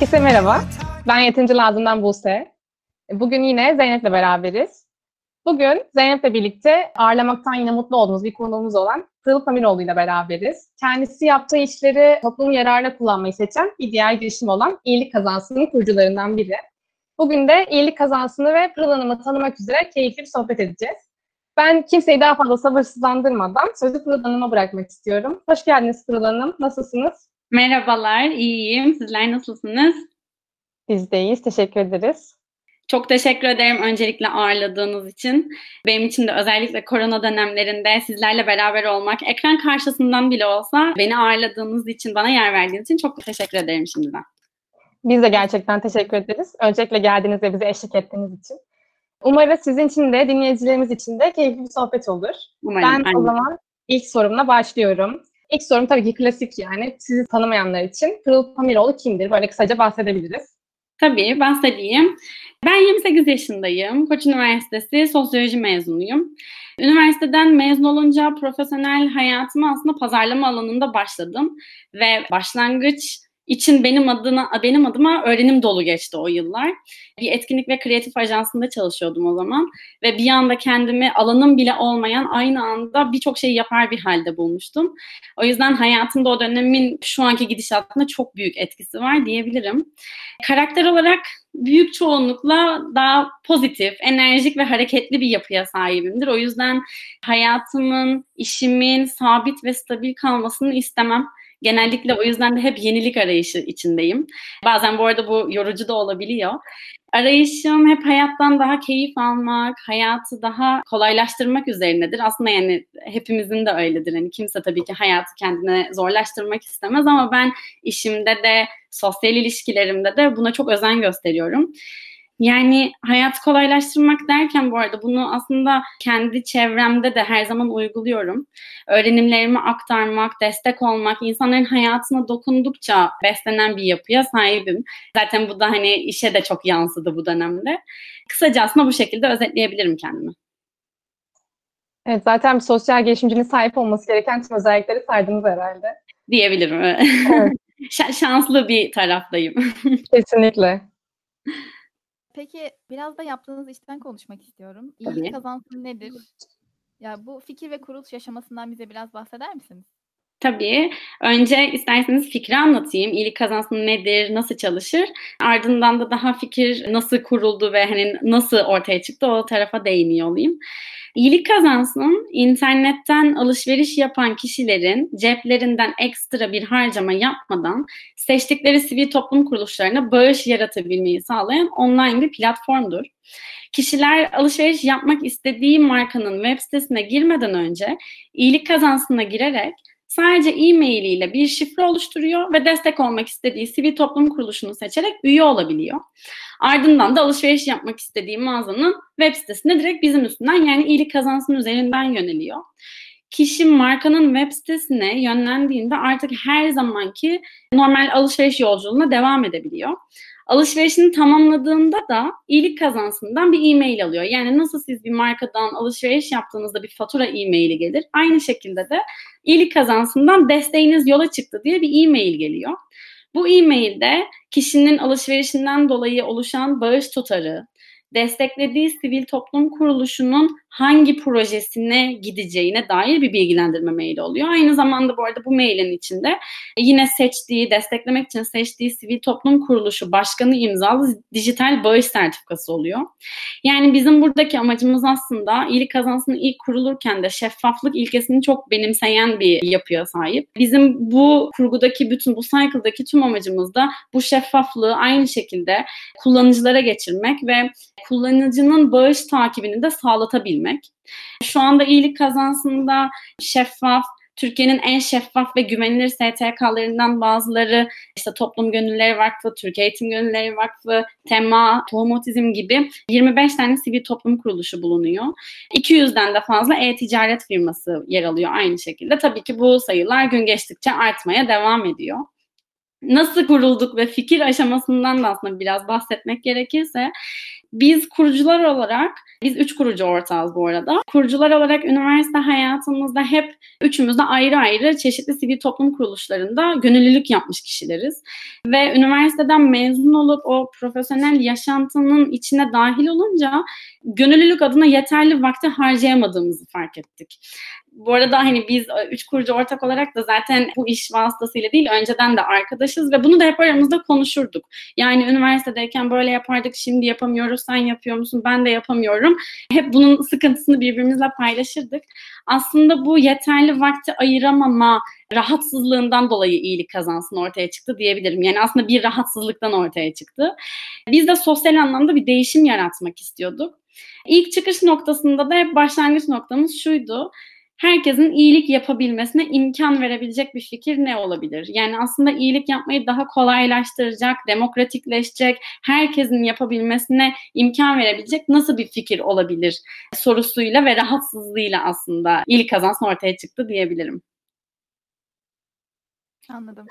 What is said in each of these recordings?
Herkese merhaba. Ben Yetincil Lazım'dan Buse. Bugün yine Zeynep'le beraberiz. Bugün Zeynep'le birlikte ağırlamaktan yine mutlu olduğumuz bir konuğumuz olan Pırıl Pamiroğlu ile beraberiz. Kendisi yaptığı işleri toplum yararına kullanmayı seçen bir diğer girişim olan İyilik Kazansı'nın kurucularından biri. Bugün de İyilik Kazansı'nı ve Pırıl Hanım'ı tanımak üzere keyifli bir sohbet edeceğiz. Ben kimseyi daha fazla sabırsızlandırmadan sözü Pırıl Hanım'a bırakmak istiyorum. Hoş geldiniz Pırıl Hanım. Nasılsınız? Merhabalar, iyiyim. Sizler nasılsınız? Biz de iyiyiz. Teşekkür ederiz. Çok teşekkür ederim öncelikle ağırladığınız için. Benim için de özellikle korona dönemlerinde sizlerle beraber olmak, ekran karşısından bile olsa beni ağırladığınız için, bana yer verdiğiniz için çok teşekkür ederim şimdiden. Biz de gerçekten teşekkür ederiz. Öncelikle geldiğiniz ve bize eşlik ettiğiniz için. Umarız sizin için de dinleyicilerimiz için de keyifli bir sohbet olur. Umarım, ben aynen. o zaman ilk sorumla başlıyorum. İlk sorum tabii ki klasik yani. Sizi tanımayanlar için Pırıl Pamiroğlu kimdir? Böyle kısaca bahsedebiliriz. Tabii bahsedeyim. Ben 28 yaşındayım. Koç Üniversitesi sosyoloji mezunuyum. Üniversiteden mezun olunca profesyonel hayatıma aslında pazarlama alanında başladım ve başlangıç için benim adına benim adıma öğrenim dolu geçti o yıllar. Bir etkinlik ve kreatif ajansında çalışıyordum o zaman ve bir anda kendimi alanım bile olmayan aynı anda birçok şeyi yapar bir halde bulmuştum. O yüzden hayatımda o dönemin şu anki gidişatında çok büyük etkisi var diyebilirim. Karakter olarak büyük çoğunlukla daha pozitif, enerjik ve hareketli bir yapıya sahibimdir. O yüzden hayatımın, işimin sabit ve stabil kalmasını istemem. Genellikle o yüzden de hep yenilik arayışı içindeyim. Bazen bu arada bu yorucu da olabiliyor. Arayışım hep hayattan daha keyif almak, hayatı daha kolaylaştırmak üzerinedir. Aslında yani hepimizin de öyledir. Hani kimse tabii ki hayatı kendine zorlaştırmak istemez ama ben işimde de, sosyal ilişkilerimde de buna çok özen gösteriyorum. Yani hayatı kolaylaştırmak derken bu arada bunu aslında kendi çevremde de her zaman uyguluyorum. Öğrenimlerimi aktarmak, destek olmak, insanların hayatına dokundukça beslenen bir yapıya sahibim. Zaten bu da hani işe de çok yansıdı bu dönemde. Kısaca aslında bu şekilde özetleyebilirim kendimi. Evet zaten bir sosyal gelişimcinin sahip olması gereken tüm özellikleri saydınız herhalde. Diyebilirim. Evet. Şanslı bir taraftayım. Kesinlikle. Peki biraz da yaptığınız işten konuşmak istiyorum. İyilik Tabii. kazansın nedir? Ya bu fikir ve kuruluş yaşamasından bize biraz bahseder misiniz? Tabii. Önce isterseniz fikri anlatayım. İyilik kazansın nedir, nasıl çalışır? Ardından da daha fikir nasıl kuruldu ve hani nasıl ortaya çıktı o tarafa değiniyor olayım. İyilik kazansın, internetten alışveriş yapan kişilerin ceplerinden ekstra bir harcama yapmadan seçtikleri sivil toplum kuruluşlarına bağış yaratabilmeyi sağlayan online bir platformdur. Kişiler alışveriş yapmak istediği markanın web sitesine girmeden önce iyilik kazansına girerek sadece e-mailiyle bir şifre oluşturuyor ve destek olmak istediği sivil toplum kuruluşunu seçerek üye olabiliyor. Ardından da alışveriş yapmak istediği mağazanın web sitesine direkt bizim üstünden yani iyilik kazansın üzerinden yöneliyor. Kişi markanın web sitesine yönlendiğinde artık her zamanki normal alışveriş yolculuğuna devam edebiliyor. Alışverişini tamamladığında da iyilik kazansından bir e-mail alıyor. Yani nasıl siz bir markadan alışveriş yaptığınızda bir fatura e-maili gelir. Aynı şekilde de iyilik kazansından desteğiniz yola çıktı diye bir e-mail geliyor. Bu e-mailde kişinin alışverişinden dolayı oluşan bağış tutarı, desteklediği sivil toplum kuruluşunun hangi projesine gideceğine dair bir bilgilendirme maili oluyor. Aynı zamanda bu arada bu mailin içinde yine seçtiği, desteklemek için seçtiği sivil toplum kuruluşu başkanı imzalı dijital bağış sertifikası oluyor. Yani bizim buradaki amacımız aslında iyilik kazansın ilk kurulurken de şeffaflık ilkesini çok benimseyen bir yapıya sahip. Bizim bu kurgudaki bütün bu cycle'daki tüm amacımız da bu şeffaflığı aynı şekilde kullanıcılara geçirmek ve kullanıcının bağış takibini de sağlatabilmek. Şu anda iyilik kazansında şeffaf, Türkiye'nin en şeffaf ve güvenilir STK'larından bazıları işte Toplum Gönülleri Vakfı, Türkiye Eğitim Gönülleri Vakfı, TEMA, Tohum Otizm gibi 25 tane sivil toplum kuruluşu bulunuyor. 200'den de fazla e-ticaret firması yer alıyor aynı şekilde. Tabii ki bu sayılar gün geçtikçe artmaya devam ediyor nasıl kurulduk ve fikir aşamasından da aslında biraz bahsetmek gerekirse biz kurucular olarak Biz üç kurucu ortağız bu arada. Kurucular olarak üniversite hayatımızda hep üçümüz de ayrı ayrı çeşitli sivil toplum kuruluşlarında gönüllülük yapmış kişileriz. Ve üniversiteden mezun olup o profesyonel yaşantının içine dahil olunca gönüllülük adına yeterli vakti harcayamadığımızı fark ettik. Bu arada hani biz e, üç kurucu ortak olarak da zaten bu iş vasıtasıyla değil önceden de arkadaşız ve bunu da hep aramızda konuşurduk. Yani üniversitedeyken böyle yapardık şimdi yapamıyoruz sen yapıyor musun ben de yapamıyorum. Hep bunun sıkıntısını birbirimizle paylaşırdık. Aslında bu yeterli vakti ayıramama rahatsızlığından dolayı iyilik kazansın ortaya çıktı diyebilirim. Yani aslında bir rahatsızlıktan ortaya çıktı. Biz de sosyal anlamda bir değişim yaratmak istiyorduk. İlk çıkış noktasında da hep başlangıç noktamız şuydu herkesin iyilik yapabilmesine imkan verebilecek bir fikir ne olabilir? Yani aslında iyilik yapmayı daha kolaylaştıracak, demokratikleşecek, herkesin yapabilmesine imkan verebilecek nasıl bir fikir olabilir sorusuyla ve rahatsızlığıyla aslında iyilik kazansın ortaya çıktı diyebilirim. Anladım.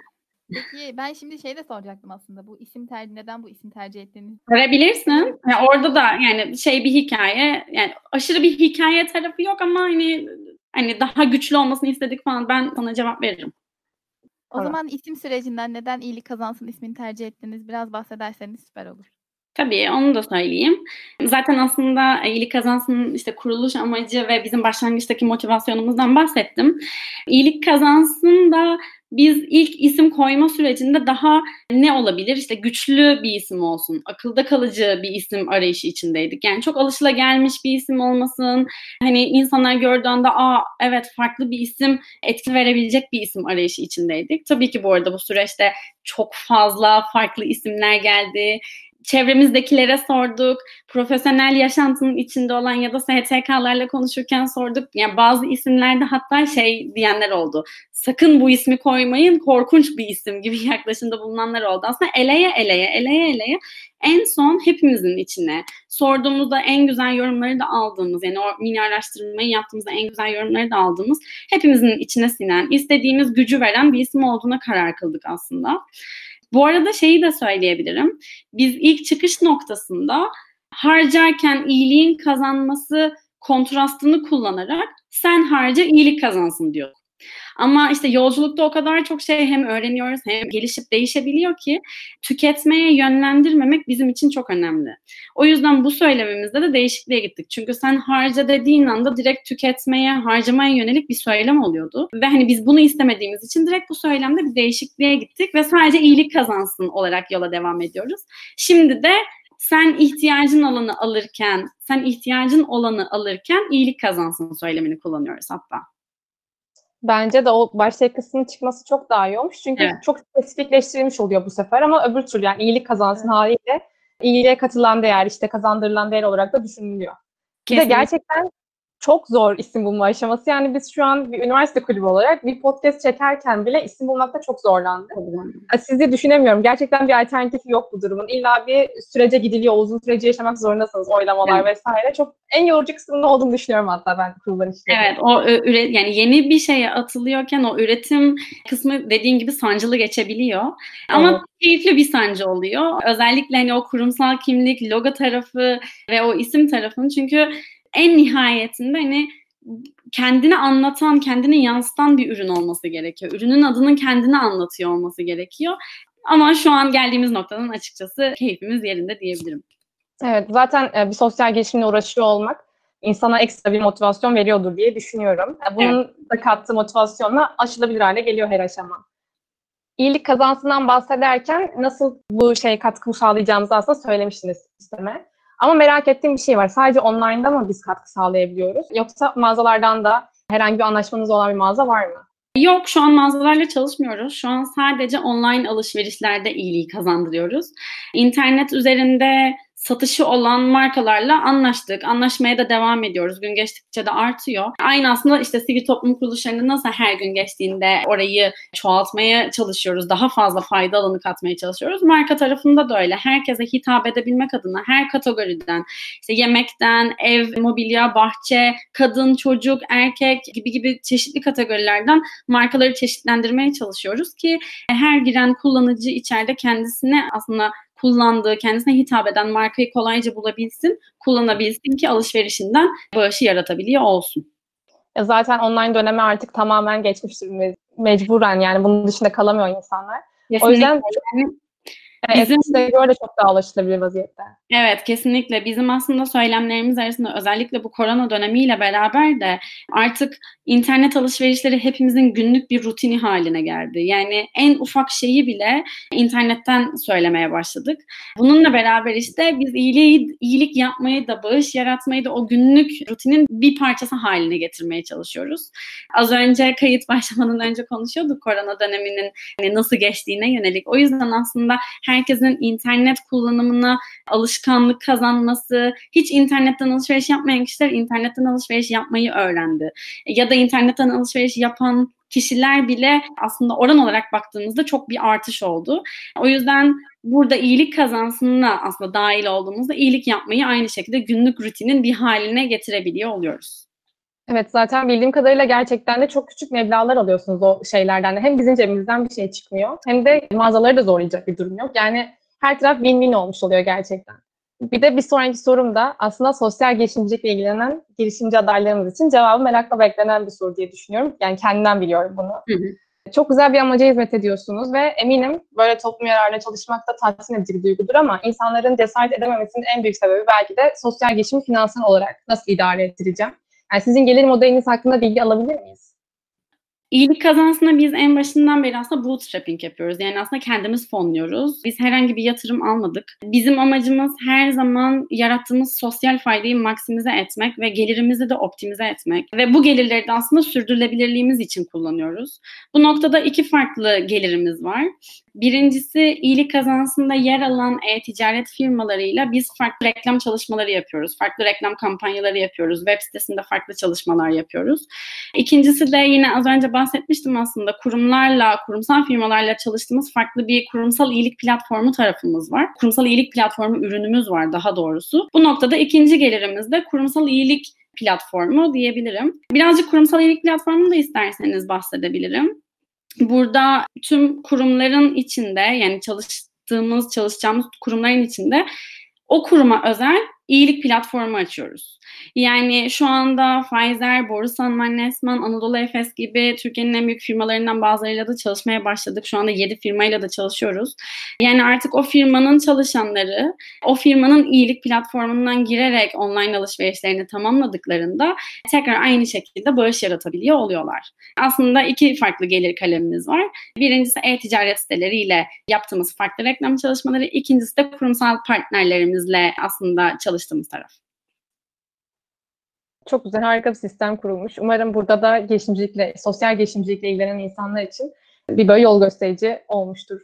Peki ben şimdi şey de soracaktım aslında. Bu isim tercih neden bu isim tercih ettiğiniz? Verebilirsin. Yani orada da yani şey bir hikaye yani aşırı bir hikaye tarafı yok ama hani hani daha güçlü olmasını istedik falan ben sana cevap veririm. O tamam. zaman isim sürecinden neden iyilik kazansın ismini tercih ettiniz biraz bahsederseniz süper olur. Tabii onu da söyleyeyim. Zaten aslında iyilik kazansın işte kuruluş amacı ve bizim başlangıçtaki motivasyonumuzdan bahsettim. İyilik kazansın da biz ilk isim koyma sürecinde daha ne olabilir? İşte güçlü bir isim olsun, akılda kalıcı bir isim arayışı içindeydik. Yani çok alışıla gelmiş bir isim olmasın. Hani insanlar gördüğü anda aa evet farklı bir isim etki verebilecek bir isim arayışı içindeydik. Tabii ki bu arada bu süreçte çok fazla farklı isimler geldi çevremizdekilere sorduk. Profesyonel yaşantının içinde olan ya da STK'larla konuşurken sorduk. Yani bazı isimlerde hatta şey diyenler oldu. Sakın bu ismi koymayın korkunç bir isim gibi yaklaşımda bulunanlar oldu. Aslında eleye eleye eleye eleye en son hepimizin içine sorduğumuzda en güzel yorumları da aldığımız yani o mini araştırmayı yaptığımızda en güzel yorumları da aldığımız hepimizin içine sinen istediğimiz gücü veren bir isim olduğuna karar kıldık aslında. Bu arada şeyi de söyleyebilirim. Biz ilk çıkış noktasında harcarken iyiliğin kazanması kontrastını kullanarak sen harca iyilik kazansın diyor. Ama işte yolculukta o kadar çok şey hem öğreniyoruz hem gelişip değişebiliyor ki tüketmeye yönlendirmemek bizim için çok önemli. O yüzden bu söylemimizde de değişikliğe gittik. Çünkü sen harca dediğin anda direkt tüketmeye, harcamaya yönelik bir söylem oluyordu. Ve hani biz bunu istemediğimiz için direkt bu söylemde bir değişikliğe gittik ve sadece iyilik kazansın olarak yola devam ediyoruz. Şimdi de sen ihtiyacın olanı alırken, sen ihtiyacın olanı alırken iyilik kazansın söylemini kullanıyoruz hatta. Bence de o baştaki kısmın çıkması çok daha iyi olmuş. Çünkü evet. çok spesifikleştirilmiş oluyor bu sefer ama öbür türlü yani iyilik kazansın evet. haliyle iyiliğe katılan değer, işte kazandırılan değer olarak da düşünülüyor. Kesinlikle. Bir de gerçekten çok zor isim bulma aşaması. Yani biz şu an bir üniversite kulübü olarak bir podcast çekerken bile isim bulmakta çok zorlandık. Sizi düşünemiyorum. Gerçekten bir alternatifi yok bu durumun. İlla bir sürece gidiliyor. Uzun süreci yaşamak zorundasınız. Oylamalar evet. vesaire. Çok en yorucu kısmının olduğunu düşünüyorum hatta ben kurullar işte. Evet. O üret yani yeni bir şeye atılıyorken o üretim kısmı dediğin gibi sancılı geçebiliyor. Ama evet. keyifli bir sancı oluyor. Özellikle hani o kurumsal kimlik, logo tarafı ve o isim tarafını çünkü en nihayetinde hani kendini anlatan, kendini yansıtan bir ürün olması gerekiyor. Ürünün adının kendini anlatıyor olması gerekiyor. Ama şu an geldiğimiz noktadan açıkçası keyfimiz yerinde diyebilirim. Evet, zaten e, bir sosyal gelişimle uğraşıyor olmak insana ekstra bir motivasyon veriyordur diye düşünüyorum. E, bunun evet. da kattığı motivasyonla aşılabilir hale geliyor her aşama. İyilik kazansından bahsederken nasıl bu şey katkı sağlayacağımızı aslında söylemiştiniz sisteme. Ama merak ettiğim bir şey var. Sadece online'da mı biz katkı sağlayabiliyoruz? Yoksa mağazalardan da herhangi bir anlaşmanız olan bir mağaza var mı? Yok şu an mağazalarla çalışmıyoruz. Şu an sadece online alışverişlerde iyiliği kazandırıyoruz. İnternet üzerinde satışı olan markalarla anlaştık. Anlaşmaya da devam ediyoruz. Gün geçtikçe de artıyor. Aynı aslında işte sivil toplum kuruluşlarında nasıl her gün geçtiğinde orayı çoğaltmaya çalışıyoruz. Daha fazla fayda alanı katmaya çalışıyoruz. Marka tarafında da öyle. Herkese hitap edebilmek adına her kategoriden işte yemekten, ev, mobilya, bahçe, kadın, çocuk, erkek gibi gibi çeşitli kategorilerden markaları çeşitlendirmeye çalışıyoruz ki her giren kullanıcı içeride kendisine aslında kullandığı, kendisine hitap eden markayı kolayca bulabilsin, kullanabilsin ki alışverişinden bağışı yaratabiliyor olsun. Ya zaten online dönemi artık tamamen geçmiştir mecburen yani bunun dışında kalamıyor insanlar. Kesinlikle. O yüzden Bizim Eskişehir'e göre de çok daha ulaşılabilir vaziyette. Evet kesinlikle. Bizim aslında söylemlerimiz arasında özellikle bu korona dönemiyle beraber de artık internet alışverişleri hepimizin günlük bir rutini haline geldi. Yani en ufak şeyi bile internetten söylemeye başladık. Bununla beraber işte biz iyiliği, iyilik yapmayı da bağış yaratmayı da o günlük rutinin bir parçası haline getirmeye çalışıyoruz. Az önce kayıt başlamadan önce konuşuyorduk korona döneminin hani nasıl geçtiğine yönelik. O yüzden aslında herkesin internet kullanımına alışkanlık kazanması, hiç internetten alışveriş yapmayan kişiler internetten alışveriş yapmayı öğrendi. Ya da internetten alışveriş yapan kişiler bile aslında oran olarak baktığımızda çok bir artış oldu. O yüzden burada iyilik kazansınına aslında dahil olduğumuzda iyilik yapmayı aynı şekilde günlük rutinin bir haline getirebiliyor oluyoruz. Evet zaten bildiğim kadarıyla gerçekten de çok küçük meblağlar alıyorsunuz o şeylerden de. Hem bizim cebimizden bir şey çıkmıyor hem de mağazaları da zorlayacak bir durum yok. Yani her taraf win-win olmuş oluyor gerçekten. Bir de bir sonraki sorum da aslında sosyal girişimcilikle ilgilenen girişimci adaylarımız için cevabı merakla beklenen bir soru diye düşünüyorum. Yani kendimden biliyorum bunu. Hı hı. Çok güzel bir amaca hizmet ediyorsunuz ve eminim böyle toplum yararına çalışmak da tatmin edici bir duygudur ama insanların cesaret edememesinin en büyük sebebi belki de sosyal girişimi finansal olarak nasıl idare ettireceğim? Yani sizin gelir modeliniz hakkında bilgi alabilir miyiz? İyilik kazansına biz en başından beri aslında bootstrapping yapıyoruz. Yani aslında kendimiz fonluyoruz. Biz herhangi bir yatırım almadık. Bizim amacımız her zaman yarattığımız sosyal faydayı maksimize etmek ve gelirimizi de optimize etmek. Ve bu gelirleri de aslında sürdürülebilirliğimiz için kullanıyoruz. Bu noktada iki farklı gelirimiz var. Birincisi iyilik kazansında yer alan e-ticaret firmalarıyla biz farklı reklam çalışmaları yapıyoruz. Farklı reklam kampanyaları yapıyoruz. Web sitesinde farklı çalışmalar yapıyoruz. İkincisi de yine az önce bahsetmiştim aslında kurumlarla, kurumsal firmalarla çalıştığımız farklı bir kurumsal iyilik platformu tarafımız var. Kurumsal iyilik platformu ürünümüz var daha doğrusu. Bu noktada ikinci gelirimiz de kurumsal iyilik platformu diyebilirim. Birazcık kurumsal iyilik platformunu da isterseniz bahsedebilirim. Burada tüm kurumların içinde yani çalıştığımız, çalışacağımız kurumların içinde o kuruma özel iyilik platformu açıyoruz. Yani şu anda Pfizer, Borusan, Mannesman, Anadolu Efes gibi Türkiye'nin en büyük firmalarından bazılarıyla da çalışmaya başladık. Şu anda 7 firmayla da çalışıyoruz. Yani artık o firmanın çalışanları o firmanın iyilik platformundan girerek online alışverişlerini tamamladıklarında tekrar aynı şekilde bağış yaratabiliyor oluyorlar. Aslında iki farklı gelir kalemimiz var. Birincisi e-ticaret siteleriyle yaptığımız farklı reklam çalışmaları. İkincisi de kurumsal partnerlerimizle aslında çalıştığımız taraf. Çok güzel, harika bir sistem kurulmuş. Umarım burada da girişimcilikle, sosyal girişimcilikle ilgilenen insanlar için bir böyle yol gösterici olmuştur.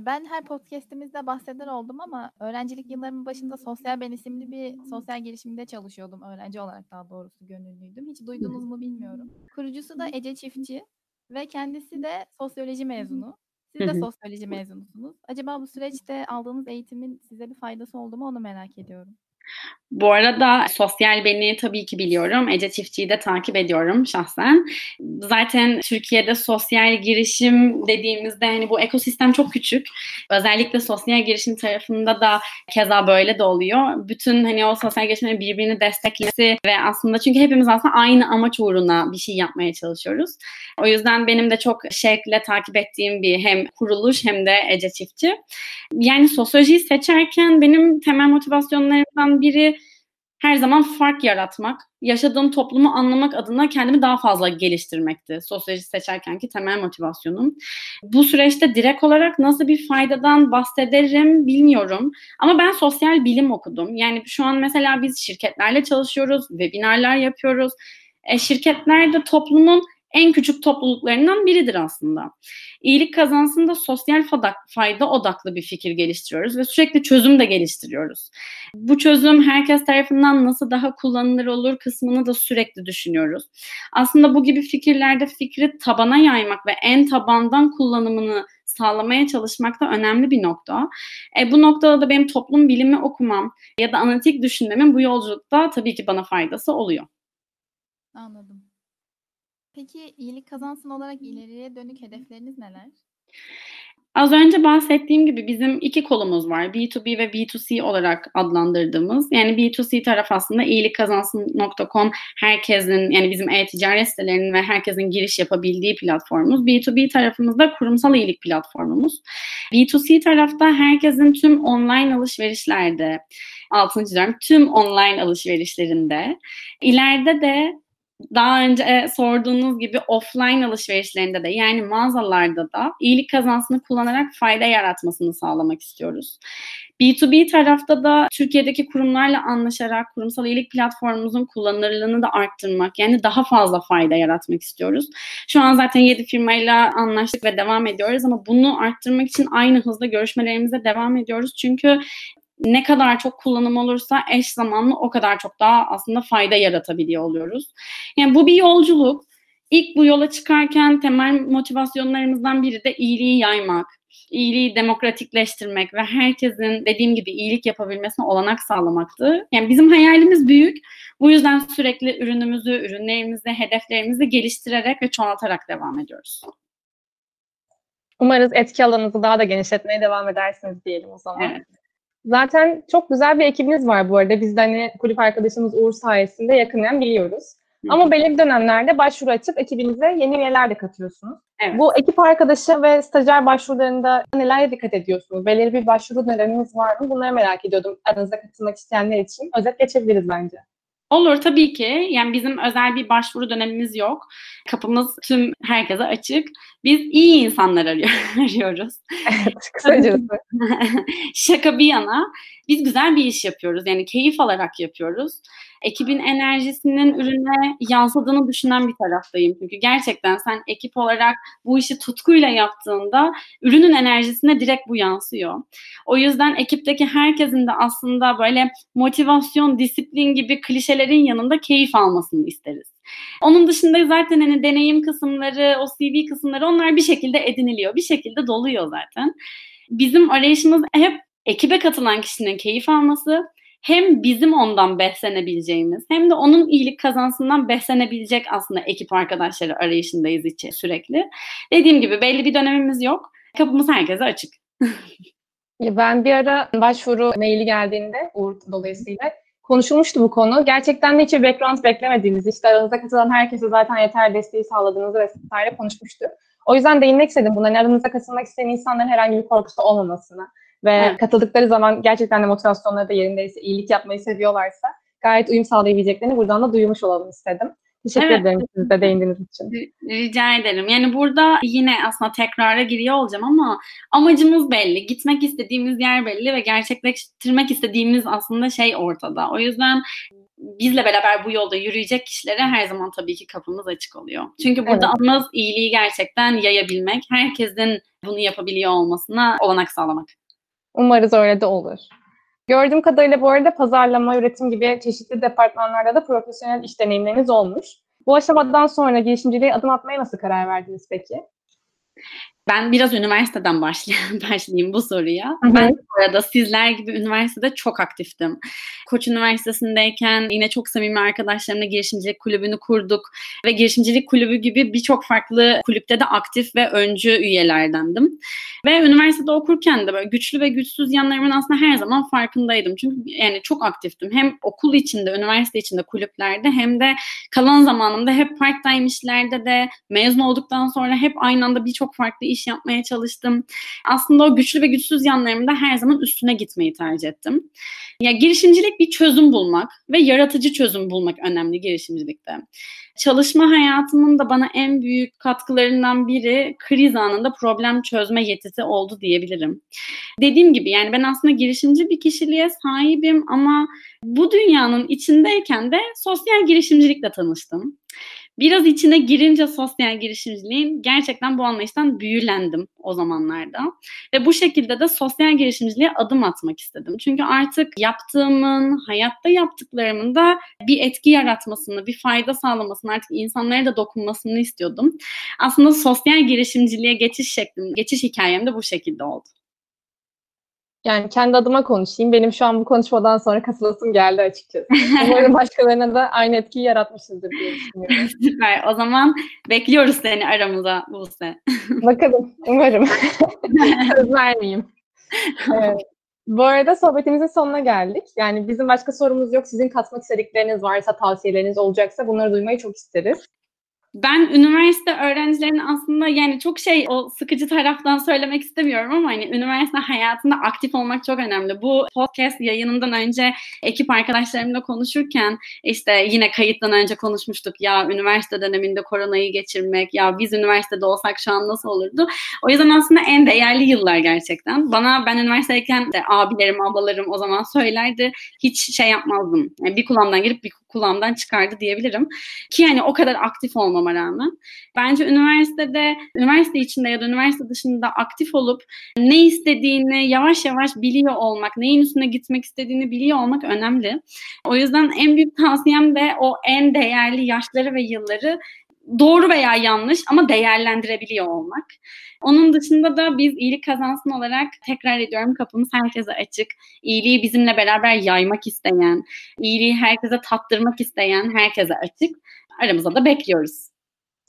Ben her podcastimizde bahseder oldum ama öğrencilik yıllarımın başında Sosyal Ben isimli bir sosyal girişimde çalışıyordum. Öğrenci olarak daha doğrusu gönüllüydüm. Hiç duydunuz mu bilmiyorum. Kurucusu da Ece Çiftçi ve kendisi de sosyoloji mezunu. Siz de sosyoloji mezunusunuz. Acaba bu süreçte aldığınız eğitimin size bir faydası oldu mu onu merak ediyorum. Bu arada sosyal beni tabii ki biliyorum. Ece Çiftçi'yi de takip ediyorum şahsen. Zaten Türkiye'de sosyal girişim dediğimizde hani bu ekosistem çok küçük. Özellikle sosyal girişim tarafında da keza böyle de oluyor. Bütün hani o sosyal girişimlerin birbirini desteklemesi ve aslında çünkü hepimiz aslında aynı amaç uğruna bir şey yapmaya çalışıyoruz. O yüzden benim de çok şevkle takip ettiğim bir hem kuruluş hem de Ece Çiftçi. Yani sosyolojiyi seçerken benim temel motivasyonlarımdan biri her zaman fark yaratmak, yaşadığım toplumu anlamak adına kendimi daha fazla geliştirmekti. Sosyoloji seçerken ki temel motivasyonum. Bu süreçte direkt olarak nasıl bir faydadan bahsederim bilmiyorum. Ama ben sosyal bilim okudum. Yani şu an mesela biz şirketlerle çalışıyoruz, webinarlar yapıyoruz. E, şirketler de toplumun en küçük topluluklarından biridir aslında. İyilik kazansında sosyal fayda odaklı bir fikir geliştiriyoruz ve sürekli çözüm de geliştiriyoruz. Bu çözüm herkes tarafından nasıl daha kullanılır olur kısmını da sürekli düşünüyoruz. Aslında bu gibi fikirlerde fikri tabana yaymak ve en tabandan kullanımını sağlamaya çalışmak da önemli bir nokta. E, bu noktada da benim toplum bilimi okumam ya da analitik düşünmemin bu yolculukta tabii ki bana faydası oluyor. Anladım. Peki iyilik kazansın olarak ileriye dönük hedefleriniz neler? Az önce bahsettiğim gibi bizim iki kolumuz var. B2B ve B2C olarak adlandırdığımız. Yani B2C taraf aslında iyilikkazansın.com herkesin yani bizim e-ticaret sitelerinin ve herkesin giriş yapabildiği platformumuz. B2B tarafımızda kurumsal iyilik platformumuz. B2C tarafta herkesin tüm online alışverişlerde, altını çiziyorum, tüm online alışverişlerinde, ileride de daha önce e, sorduğunuz gibi offline alışverişlerinde de yani mağazalarda da iyilik kazansını kullanarak fayda yaratmasını sağlamak istiyoruz. B2B tarafta da Türkiye'deki kurumlarla anlaşarak kurumsal iyilik platformumuzun kullanılırlığını da arttırmak yani daha fazla fayda yaratmak istiyoruz. Şu an zaten 7 firmayla anlaştık ve devam ediyoruz ama bunu arttırmak için aynı hızda görüşmelerimize devam ediyoruz. Çünkü ne kadar çok kullanım olursa eş zamanlı o kadar çok daha aslında fayda yaratabiliyor oluyoruz. Yani bu bir yolculuk. İlk bu yola çıkarken temel motivasyonlarımızdan biri de iyiliği yaymak, iyiliği demokratikleştirmek ve herkesin dediğim gibi iyilik yapabilmesine olanak sağlamaktı. Yani bizim hayalimiz büyük. Bu yüzden sürekli ürünümüzü, ürünlerimizi, hedeflerimizi geliştirerek ve çoğaltarak devam ediyoruz. Umarız etki alanınızı daha da genişletmeye devam edersiniz diyelim o zaman. Evet. Zaten çok güzel bir ekibiniz var bu arada. Biz de hani kulüp arkadaşımız Uğur sayesinde yakından biliyoruz. Hı. Ama belirli dönemlerde başvuru açıp ekibinize yeni üyeler de katıyorsunuz. Evet. Bu ekip arkadaşı ve stajyer başvurularında nelere dikkat ediyorsunuz? Belirli bir başvuru döneminiz var mı? Bunları merak ediyordum aranızda katılmak isteyenler için. Özet geçebiliriz bence. Olur tabii ki. Yani bizim özel bir başvuru dönemimiz yok. Kapımız tüm herkese açık. Biz iyi insanlar arıyoruz. Evet, kısacası. Şaka bir yana biz güzel bir iş yapıyoruz. Yani keyif alarak yapıyoruz. Ekibin enerjisinin ürüne yansıdığını düşünen bir taraftayım. Çünkü gerçekten sen ekip olarak bu işi tutkuyla yaptığında ürünün enerjisine direkt bu yansıyor. O yüzden ekipteki herkesin de aslında böyle motivasyon, disiplin gibi klişelerin yanında keyif almasını isteriz. Onun dışında zaten hani deneyim kısımları, o CV kısımları onlar bir şekilde ediniliyor. Bir şekilde doluyor zaten. Bizim arayışımız hep ekibe katılan kişinin keyif alması, hem bizim ondan beslenebileceğimiz hem de onun iyilik kazansından beslenebilecek aslında ekip arkadaşları arayışındayız içi sürekli. Dediğim gibi belli bir dönemimiz yok. Kapımız herkese açık. ben bir ara başvuru maili geldiğinde Uğur dolayısıyla konuşulmuştu bu konu. Gerçekten de hiç background beklemediğiniz, işte aranızda katılan herkese zaten yeter desteği sağladığınızı vesaire konuşmuştu. O yüzden değinmek istedim buna. Yani aranızda katılmak isteyen insanların herhangi bir korkusu olmamasına ve evet. katıldıkları zaman gerçekten de motivasyonları da yerindeyse, iyilik yapmayı seviyorlarsa gayet uyum sağlayabileceklerini buradan da duymuş olalım istedim. Teşekkür evet. ederim siz de değindiğiniz için. Rica ederim. Yani burada yine aslında tekrara giriyor olacağım ama amacımız belli. Gitmek istediğimiz yer belli ve gerçekleştirmek istediğimiz aslında şey ortada. O yüzden bizle beraber bu yolda yürüyecek kişilere her zaman tabii ki kapımız açık oluyor. Çünkü burada evet. amacımız iyiliği gerçekten yayabilmek, herkesin bunu yapabiliyor olmasına olanak sağlamak. Umarız öyle de olur. Gördüğüm kadarıyla bu arada pazarlama, üretim gibi çeşitli departmanlarda da profesyonel iş deneyimleriniz olmuş. Bu aşamadan sonra girişimciliğe adım atmaya nasıl karar verdiniz peki? Ben biraz üniversiteden başlayayım, başlayayım bu soruya. Hı hı. Ben bu arada sizler gibi üniversitede çok aktiftim. Koç Üniversitesi'ndeyken yine çok samimi arkadaşlarımla girişimcilik kulübünü kurduk ve girişimcilik kulübü gibi birçok farklı kulüpte de aktif ve öncü üyelerdendim. Ve üniversitede okurken de böyle güçlü ve güçsüz yanlarımın aslında her zaman farkındaydım. Çünkü yani çok aktiftim. Hem okul içinde, üniversite içinde kulüplerde hem de kalan zamanımda hep part time işlerde de mezun olduktan sonra hep aynı anda birçok farklı iş iş yapmaya çalıştım. Aslında o güçlü ve güçsüz yanlarımda her zaman üstüne gitmeyi tercih ettim. Ya girişimcilik bir çözüm bulmak ve yaratıcı çözüm bulmak önemli girişimcilikte. Çalışma hayatımın da bana en büyük katkılarından biri kriz anında problem çözme yetisi oldu diyebilirim. Dediğim gibi yani ben aslında girişimci bir kişiliğe sahibim ama bu dünyanın içindeyken de sosyal girişimcilikle tanıştım biraz içine girince sosyal girişimciliğin gerçekten bu anlayıştan büyülendim o zamanlarda. Ve bu şekilde de sosyal girişimciliğe adım atmak istedim. Çünkü artık yaptığımın, hayatta yaptıklarımın da bir etki yaratmasını, bir fayda sağlamasını, artık insanlara da dokunmasını istiyordum. Aslında sosyal girişimciliğe geçiş şeklim, geçiş hikayem de bu şekilde oldu. Yani kendi adıma konuşayım. Benim şu an bu konuşmadan sonra kasılasım geldi açıkçası. Umarım başkalarına da aynı etkiyi yaratmışızdır diye düşünüyorum. Süper. O zaman bekliyoruz seni aramıza Buse. Bakalım. Umarım. Söz vermeyeyim. Evet. Bu arada sohbetimizin sonuna geldik. Yani bizim başka sorumuz yok. Sizin katmak istedikleriniz varsa, tavsiyeleriniz olacaksa bunları duymayı çok isteriz. Ben üniversite öğrencilerinin aslında yani çok şey o sıkıcı taraftan söylemek istemiyorum ama hani üniversite hayatında aktif olmak çok önemli. Bu podcast yayınından önce ekip arkadaşlarımla konuşurken işte yine kayıttan önce konuşmuştuk. Ya üniversite döneminde koronayı geçirmek, ya biz üniversitede olsak şu an nasıl olurdu? O yüzden aslında en değerli yıllar gerçekten. Bana ben üniversitedeyken de abilerim, ablalarım o zaman söylerdi. Hiç şey yapmazdım. Yani bir kulağımdan girip bir kulağımdan çıkardı diyebilirim. Ki yani o kadar aktif olmama rağmen. Bence üniversitede, üniversite içinde ya da üniversite dışında aktif olup ne istediğini yavaş yavaş biliyor olmak, neyin üstüne gitmek istediğini biliyor olmak önemli. O yüzden en büyük tavsiyem de o en değerli yaşları ve yılları doğru veya yanlış ama değerlendirebiliyor olmak. Onun dışında da biz iyilik kazansın olarak tekrar ediyorum kapımız herkese açık. İyiliği bizimle beraber yaymak isteyen, iyiliği herkese tattırmak isteyen herkese açık. Aramıza da bekliyoruz.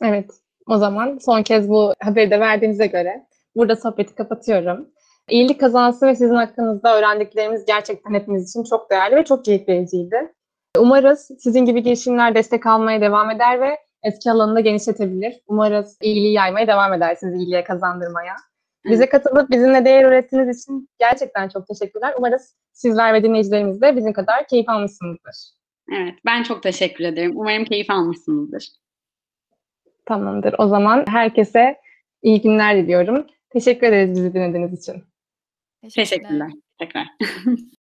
Evet. O zaman son kez bu haberi de verdiğinize göre burada sohbeti kapatıyorum. İyilik kazansın ve sizin hakkınızda öğrendiklerimiz gerçekten hepimiz için çok değerli ve çok keyif vericiydi. Umarız sizin gibi girişimler destek almaya devam eder ve etki alanını genişletebilir. Umarız iyiliği yaymaya devam edersiniz, iyiliğe kazandırmaya. Bize katılıp bizimle değer ürettiğiniz için gerçekten çok teşekkürler. Umarız sizler ve dinleyicilerimiz de bizim kadar keyif almışsınızdır. Evet, ben çok teşekkür ederim. Umarım keyif almışsınızdır. Tamamdır. O zaman herkese iyi günler diliyorum. Teşekkür ederiz bizi dinlediğiniz için. Teşekkürler. Tekrar.